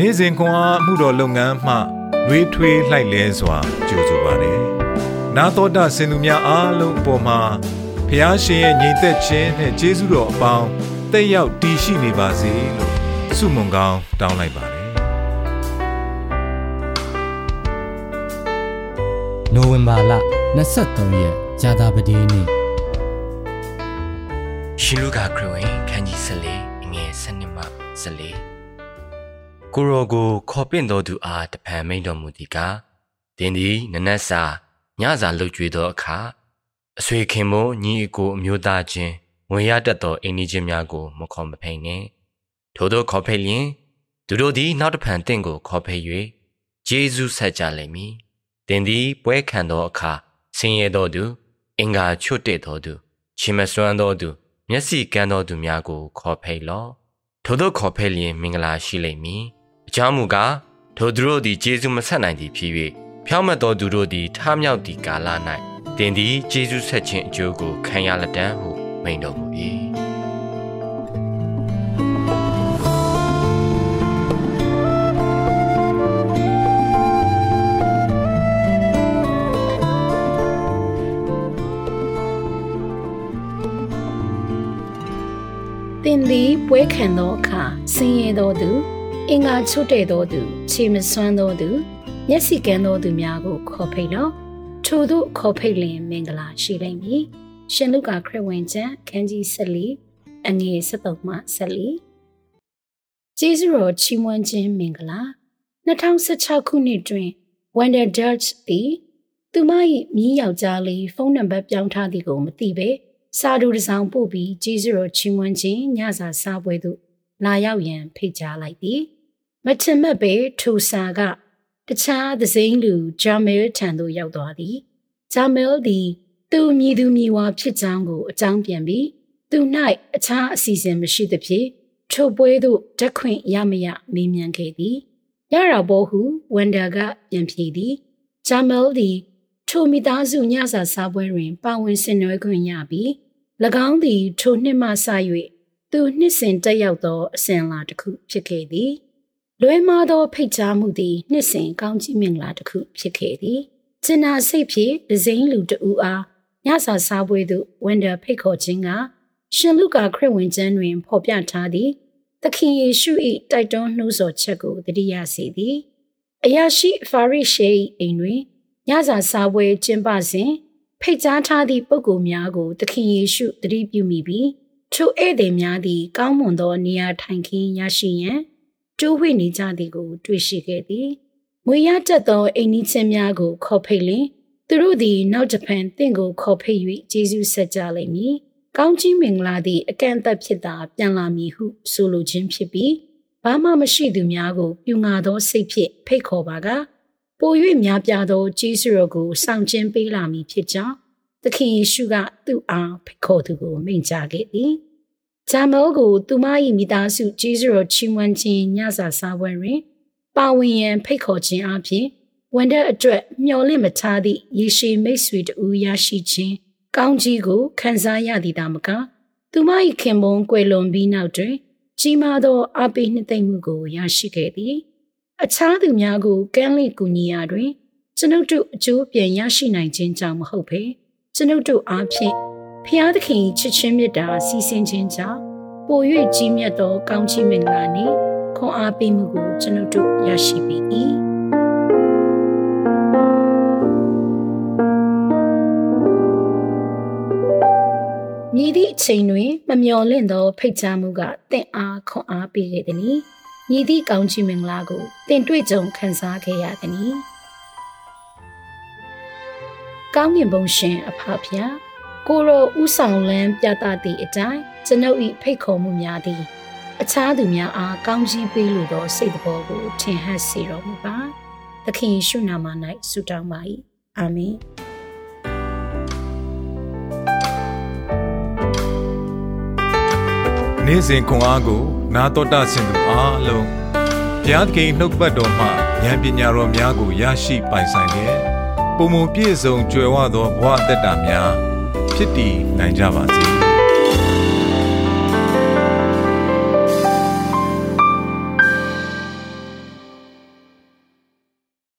နေ့စဉ်ခွန်အားမှုတော်လုပ်ငန်းမှနှွေးထွေးလှိုက်လဲစွာကြိုဆိုပါတယ်။နာတော်တာစင်သူများအားလုံးအပေါ်မှာဖះရှင်ရဲ့ညီသက်ခြင်းနဲ့ကျေးဇူးတော်အပေါင်းတက်ရောက်တည်ရှိနေပါစေလို့ဆုမွန်ကောင်းတောင်းလိုက်ပါတယ်။နိုဝင်ဘာလ23ရက်ဇာတာပတိနေ့ရှင်လူကာခရစ်ဝင်ခန်းကြီး14အငယ်7မှ14 ကိုရောကိုခေါ်ပင့်တော်သူအားတဖန်မိန်တော်မူသည်ကားတင်းသည်နနက်စာညစာလှုပ်ကြွေသောအခါအဆွေခင်မို့ညီအကိုအမျိုးသားချင်းဝင်ရတတ်သောအိမ်နီးချင်းများကိုမခေါ်မဖိန်နဲ့ထို့သောခေါ်ဖိတ်လျင်သူတို့သည်နောက်တဖန်တင့်ကိုခေါ်ဖိတ်၍ဂျေဇုဆက်ကြလိမ့်မည်တင်းသည်ပွဲခံသောအခါဆင်းရဲသောသူ အင်္ဂါချွတ်တဲ့သောသူချီမစွမ်းသောသူမျက်စိကန်းသောသူများကိုခေါ်ဖိတ်လော့ထို့သောခေါ်ဖိတ်လျင်မင်္ဂလာရှိလိမ့်မည် အကြောင်းမူကားထိုသူတို့သည်ဂျေဇုမဆက်နိုင်သည်ဖြစ်၍ဖြောင့်မတ်သောသူတို့သည်ထားမြောက်သည့်ကာလ၌တင်သည်ဂျေဇုဆက်ခြင်းအကျိုးကိုခံရလက်တံဟုမိန်တော်မူ၏သင်သည်ပွဲခံသောအခါဆင်းရဲသောသူ အင်္ဂါချွတ်တဲ့သောသူခြေမစွမ်းသောသူမျက်စိကန်းသောသူများကိုခေါ်ဖိတ်လော့ထို့သို့ခေါ်ဖိတ်လျင်မင်္ဂလာရှိလိမ့်မည်ရှင်လုကာခရစ်ဝင်ကျမ်းခန်းကြီး14အငယ်73မှ14ကျေးဇူးတော်ချီးမွမ်းခြင်းမင်္ဂလာ2016ခုနှစ်တွင် Wonder Dutch သည်သူမ၏မြင်းယောက်ျားလေးဖုန်းနံပါတ်ပြောင်းထားသည်ကိုမသိပဲစာတူတစ်စောင်ပို့ပြီးကျေးဇူးတော်ချီးမွမ်းခြင်းညစာစားပွဲသို့လာရောက်ရန်ဖိတ်ကြားလိုက်သည် မထင်မှတ်ပဲထိုစာကတခြားသစိမ်းလူဂျာမဲလ်ထံသို့ရောက်သွားသည်ဂျာမဲလ်သည်သူမြည်သူမြည်ဝါဖြစ်ကြောင်းကိုအကြောင်းပြန်ပြီးသူ၌အခြားအစီအစဉ်မရှိသဖြင့်ထိုပွဲသို့တက်ခွင့်ရမရမေးမြန်းခဲ့သည်ရတာဘောဟုဝန်ဒါကပြန်ဖြေသည်ဂျာမဲလ်သည်ထိုမိသားစုညစာစားပွဲတွင်ပါဝင်ဆင်နွှဲခွင့်ရပြီး၎င်းသည်ထိုနှစ်မှစ၍သူနှစ်စဉ်တက်ရောက်သောအစဉ်အလာတစ်ခုဖြစ်ခဲ့သည် လွဲမားသောဖိတ်ကြားမှုသည်နှစ်စဉ်ကောင်းကြီးမင်္ဂလာတစ်ခုဖြစ်ခဲ့သည်ကျင်နာစိတ်ဖြင့်ဒဇိန်လူတဦးအားညစာစားပွဲသို့ဝန်ဒါဖိတ်ခေါ်ခြင်းကရှင်လူကာခရစ်ဝင်ကျမ်းတွင်ဖော်ပြထားသည်သခင်ယေရှု၏တိုက်တွန်းနှိုးဆော်ချက်ကိုတတိယစေသည်အရာရှိဖာရိရှေ၏အိမ်တွင်ညစာစားပွဲကျင်းပစဉ်ဖိတ်ကြားထားသည့်ပုဂ္ဂိုလ်များကိုသခင်ယေရှုတတိပြုမိပြီးထိုဧည့်သည်များသည်ကောင်းမွန်သောနေရာထိုင်ခင်းရရှိရန် တိုးဝှေ့နေကြသည်ကို တွေ့ရှိခဲ့သည်ငွေရတတ်သောအိမ်နီးချင်းများကို ခေါ်ဖိတ်လင်သူတို့သည်နောက်တစ်ဖန်တင့်ကိုခေါ်ဖိတ်၍ကျေးဇူးဆက်ကြလိမ့်မည်ကောင်းကြီးမင်္ဂလာသည့်အကန့်အသတ်ဖြစ်တာပြန်လာမည်ဟုဆိုလိုခြင်းဖြစ်ပြီးဘာမှမရှိသူများကိုပြူငါသောစိတ်ဖြင့်ဖိတ်ခေါ်ပါကပို၍များပြားသောကျေးဇူးတော်ကိုဆောင်ကျင်းပေးလာမည်ဖြစ်ကြောင်းသခင်ယေရှုကသူ့အားဖိတ်ခေါ်သူကိုမိန့်ကြားခဲ့သည်။ ဂျာမဲလ်ကိုသူမ၏မိသားစုကျေးဇူးတော်ချီးမွမ်းခြင်းညစာစားပွဲတွင်ပါဝင်ရန်ဖိတ်ခေါ်ခြင်းအပြင်ဝန်တဲ့အတွက်မျှော်လင့်မထားသည့်ယေရှုမိတ်ဆွေတူရရှိခြင်းကောင်းကြီးကိုခံစားရသည်သာမကသူမ၏ခင်ပွန်းကွယ်လွန်ပြီးနောက်တွင်ကြီးမားသောအပိနှစ်သိမ့်မှုကိုရရှိခဲ့သည်။အခြားသူများကိုကမ်းလှည့်ကူညီရာတွင်ကျွန်ုပ်တို့အကျိုးပြန်ရရှိနိုင်ခြင်းကြောင့်မဟုတ်ဘဲကျွန်ုပ်တို့အားဖြင့် ဖျားသခင်ချစ်ချင်းမြတ်တာစီစဉ်ခြင်းကြောင့်ပို၍ကြီးမြတ်သောကောင်းချီးမင်္ဂလာနှင့်ခွန်အားပေးမှုကိုကျွန်ုပ်တို့ရရှိပြီ၏မြည်သည့်အချိန်တွင်မမျော်လင့်သောဖိတ်ကြားမှုကတင့်အားခွန်အားပေးခဲ့သည်။ညီသည့်ကောင်းချီးမင်္ဂလာကိုတင်တွေ့ကြုံခံစားခဲ့ရသည်။ကောင်းကင်ဘုံရှင်အဖဖျား ကိုရောဥဆောင်လန်းပြသသည့်အတိုင်းကျွန်ုပ်၏ဖိတ်ခေါ်မှုများသည် အခြားသူများအားကောင်းချီးပေးလိုသောစိတ်တော်ကိုထင်ဟပ်စေတော်မူပါ။သခင်ယေရှုနာမ၌ဆုတောင်းပါ၏။အာမင်။နေ့စဉ်ခွန်အားကို နာတော်တာဆင်သူအားလုံးဘုရားသခင်နှုတ်ပတ်တော်မှဉာဏ်ပညာတော်များကိုရရှိပိုင်ဆိုင်တဲ့ပုံမပြည့်စုံကြွယ်ဝသောဘဝအသက်တာများ ဖြစ်တည်နိုင်ကြပါစေ။